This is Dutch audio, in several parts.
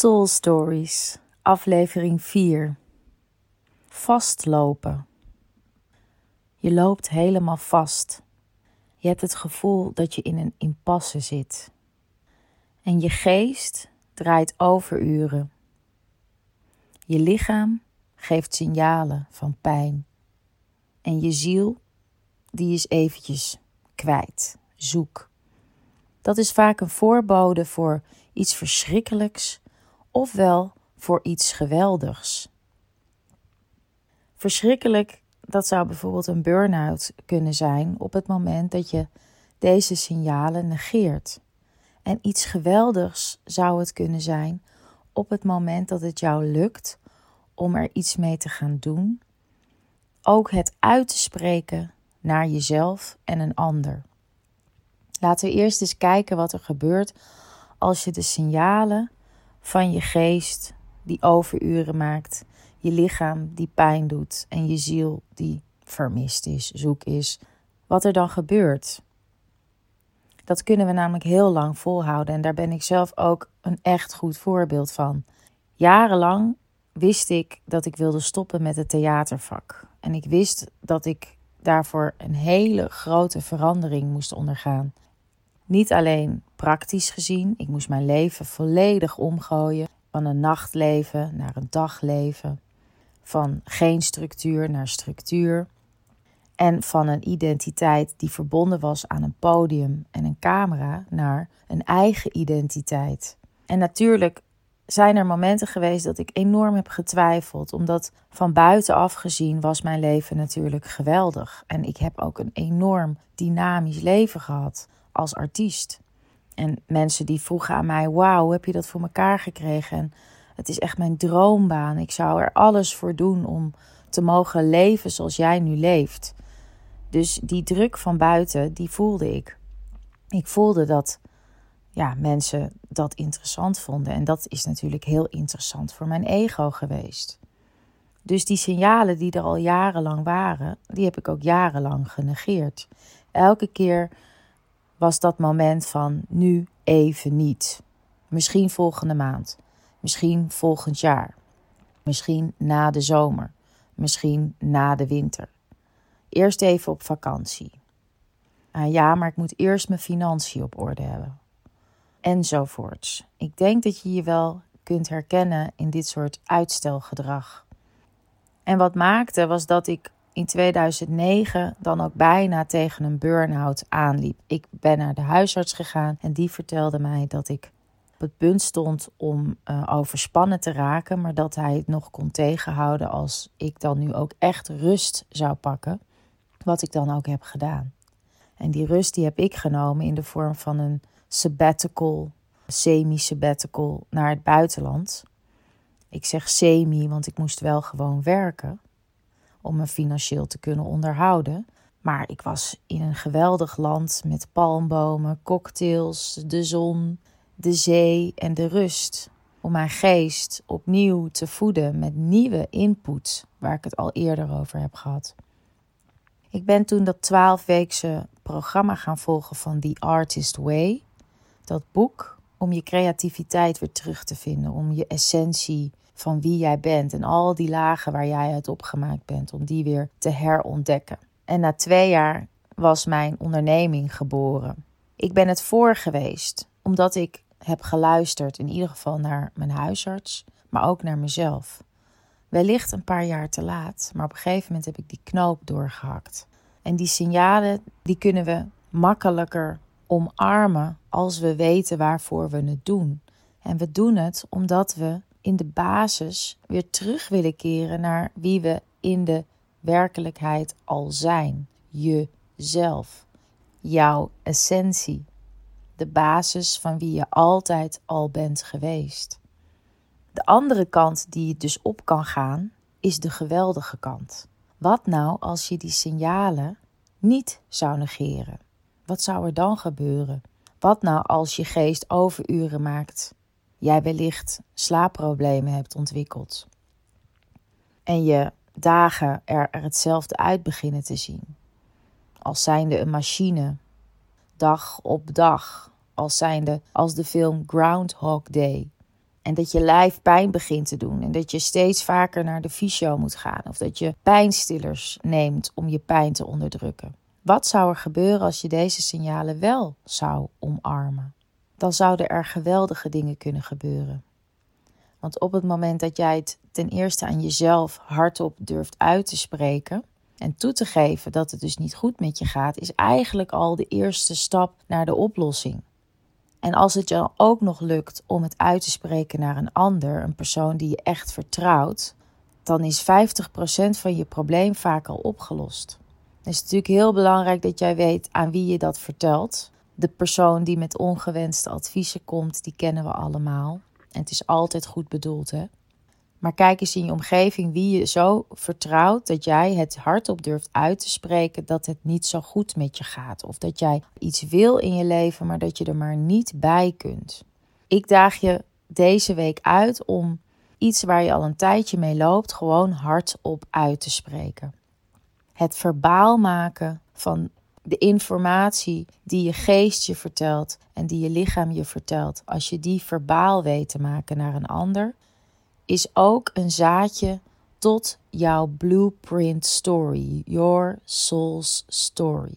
Soul Stories, aflevering 4. Vastlopen. Je loopt helemaal vast. Je hebt het gevoel dat je in een impasse zit. En je geest draait overuren. Je lichaam geeft signalen van pijn. En je ziel, die is eventjes kwijt, zoek. Dat is vaak een voorbode voor iets verschrikkelijks ofwel voor iets geweldigs. Verschrikkelijk, dat zou bijvoorbeeld een burn-out kunnen zijn op het moment dat je deze signalen negeert. En iets geweldigs zou het kunnen zijn op het moment dat het jou lukt om er iets mee te gaan doen. Ook het uit te spreken naar jezelf en een ander. Laten we eerst eens kijken wat er gebeurt als je de signalen van je geest die overuren maakt, je lichaam die pijn doet en je ziel die vermist is, zoek is, wat er dan gebeurt. Dat kunnen we namelijk heel lang volhouden en daar ben ik zelf ook een echt goed voorbeeld van. Jarenlang wist ik dat ik wilde stoppen met het theatervak. En ik wist dat ik daarvoor een hele grote verandering moest ondergaan. Niet alleen praktisch gezien, ik moest mijn leven volledig omgooien. Van een nachtleven naar een dagleven. Van geen structuur naar structuur. En van een identiteit die verbonden was aan een podium en een camera naar een eigen identiteit. En natuurlijk zijn er momenten geweest dat ik enorm heb getwijfeld, omdat van buitenaf gezien was mijn leven natuurlijk geweldig. En ik heb ook een enorm dynamisch leven gehad als artiest. En mensen die vroegen aan mij: Wauw, heb je dat voor elkaar gekregen? En het is echt mijn droombaan. Ik zou er alles voor doen om te mogen leven zoals jij nu leeft. Dus die druk van buiten, die voelde ik. Ik voelde dat ja, mensen dat interessant vonden. En dat is natuurlijk heel interessant voor mijn ego geweest. Dus die signalen die er al jarenlang waren, die heb ik ook jarenlang genegeerd. Elke keer was dat moment van nu even niet. Misschien volgende maand, misschien volgend jaar, misschien na de zomer, misschien na de winter. Eerst even op vakantie. Ah ja, maar ik moet eerst mijn financiën op orde hebben. Enzovoorts. Ik denk dat je je wel kunt herkennen in dit soort uitstelgedrag. En wat maakte was dat ik in 2009 dan ook bijna tegen een burn-out aanliep. Ik ben naar de huisarts gegaan en die vertelde mij dat ik op het punt stond om uh, overspannen te raken, maar dat hij het nog kon tegenhouden als ik dan nu ook echt rust zou pakken, wat ik dan ook heb gedaan. En die rust die heb ik genomen in de vorm van een sabbatical, semi-sabbatical naar het buitenland. Ik zeg semi, want ik moest wel gewoon werken om me financieel te kunnen onderhouden. Maar ik was in een geweldig land met palmbomen, cocktails, de zon, de zee en de rust. Om mijn geest opnieuw te voeden met nieuwe input, waar ik het al eerder over heb gehad. Ik ben toen dat twaalfweekse programma gaan volgen van The Artist Way. Dat boek om je creativiteit weer terug te vinden, om je essentie van wie jij bent en al die lagen waar jij uit opgemaakt bent, om die weer te herontdekken. En na twee jaar was mijn onderneming geboren. Ik ben het voor geweest, omdat ik heb geluisterd, in ieder geval naar mijn huisarts, maar ook naar mezelf. Wellicht een paar jaar te laat, maar op een gegeven moment heb ik die knoop doorgehakt. En die signalen, die kunnen we makkelijker omarmen als we weten waarvoor we het doen. En we doen het omdat we in de basis weer terug willen keren naar wie we in de werkelijkheid al zijn. Jezelf, jouw essentie, de basis van wie je altijd al bent geweest. De andere kant die je dus op kan gaan, is de geweldige kant. Wat nou als je die signalen niet zou negeren? Wat zou er dan gebeuren? Wat nou als je geest overuren maakt jij wellicht slaapproblemen hebt ontwikkeld. En je dagen er, hetzelfde uit beginnen te zien. Als zijnde een machine, dag op dag. Als zijnde als de film Groundhog Day. En dat je lijf pijn begint te doen. En dat je steeds vaker naar de fysio moet gaan. Of dat je pijnstillers neemt om je pijn te onderdrukken. Wat zou er gebeuren als je deze signalen wel zou omarmen? Dan zouden er geweldige dingen kunnen gebeuren. Want op het moment dat jij het ten eerste aan jezelf hardop durft uit te spreken en toe te geven dat het dus niet goed met je gaat, is eigenlijk al de eerste stap naar de oplossing. En als het je ook nog lukt om het uit te spreken naar een ander, een persoon die je echt vertrouwt, dan is 50% van je probleem vaak al opgelost. Het is natuurlijk heel belangrijk dat jij weet aan wie je dat vertelt. De persoon die met ongewenste adviezen komt, die kennen we allemaal. En het is altijd goed bedoeld, hè? Maar kijk eens in je omgeving wie je zo vertrouwt dat jij het hardop durft uit te spreken dat het niet zo goed met je gaat. Of dat jij iets wil in je leven, maar dat je er maar niet bij kunt. Ik daag je deze week uit om iets waar je al een tijdje mee loopt, gewoon hardop uit te spreken. Het verbaal maken van de informatie die je geest je vertelt en die je lichaam je vertelt, als je die verbaal weet te maken naar een ander, is ook een zaadje tot jouw blueprint story, your soul's story.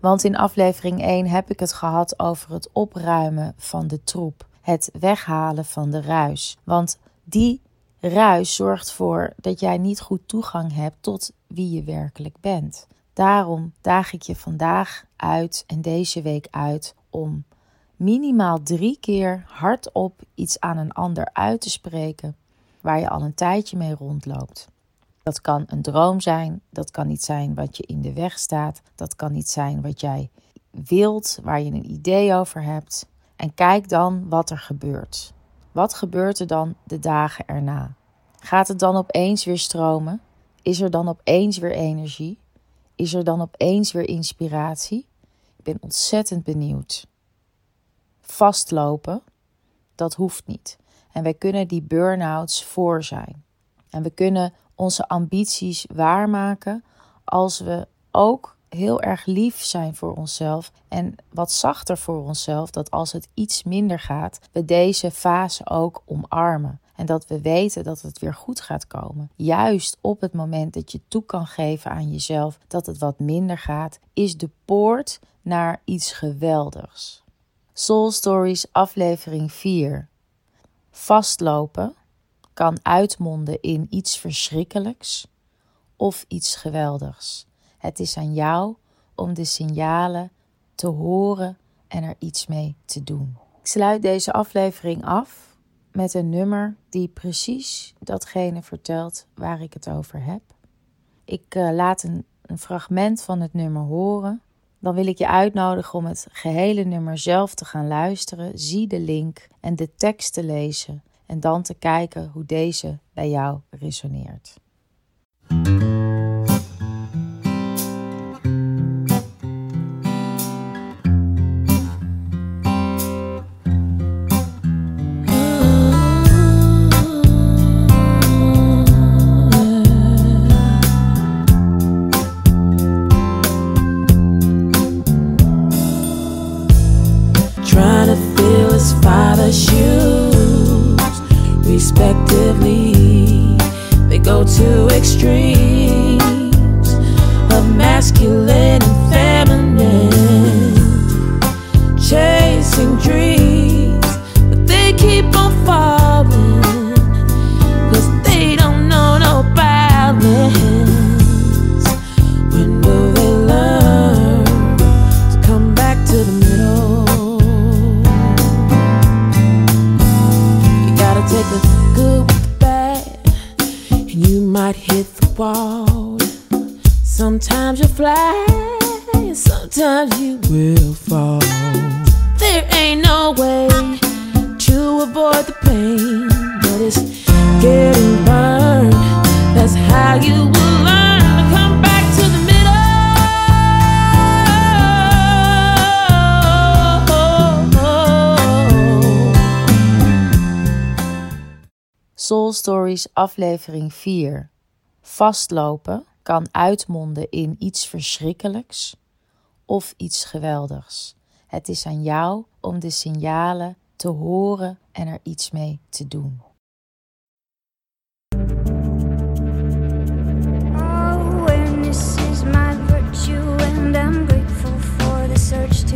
Want in aflevering 1 heb ik het gehad over het opruimen van de troep, het weghalen van de ruis. Want die ruis zorgt ervoor dat jij niet goed toegang hebt tot wie je werkelijk bent. Daarom daag ik je vandaag uit en deze week uit om minimaal drie keer hardop iets aan een ander uit te spreken waar je al een tijdje mee rondloopt. Dat kan een droom zijn, dat kan niet zijn wat je in de weg staat, dat kan niet zijn wat jij wilt, waar je een idee over hebt. En kijk dan wat er gebeurt. Wat gebeurt er dan de dagen erna? Gaat het dan opeens weer stromen? Is er dan opeens weer energie? Is er dan opeens weer inspiratie? Ik ben ontzettend benieuwd. Vastlopen, dat hoeft niet. En wij kunnen die burn-outs voor zijn. En we kunnen onze ambities waarmaken als we ook heel erg lief zijn voor onszelf en wat zachter voor onszelf, dat als het iets minder gaat, we deze fase ook omarmen. En dat we weten dat het weer goed gaat komen. Juist op het moment dat je toe kan geven aan jezelf dat het wat minder gaat, is de poort naar iets geweldigs. Soul Stories aflevering 4. Vastlopen kan uitmonden in iets verschrikkelijks of iets geweldigs. Het is aan jou om de signalen te horen en er iets mee te doen. Ik sluit deze aflevering af met een nummer die precies datgene vertelt waar ik het over heb. Ik uh, laat een, een fragment van het nummer horen. Dan wil ik je uitnodigen om het gehele nummer zelf te gaan luisteren. Zie de link en de tekst te lezen. En dan te kijken hoe deze bij jou resoneert. negatively. They go to extremes of masculine. Avoid the pain, but it's getting burned. That's how you will learn to come back to the middle. Soul Stories aflevering 4. Vastlopen kan uitmonden in iets verschrikkelijks of iets geweldigs. Het is aan jou om de signalen te horen en er iets mee te doen. Oh, and this is my virtue and I'm grateful for the search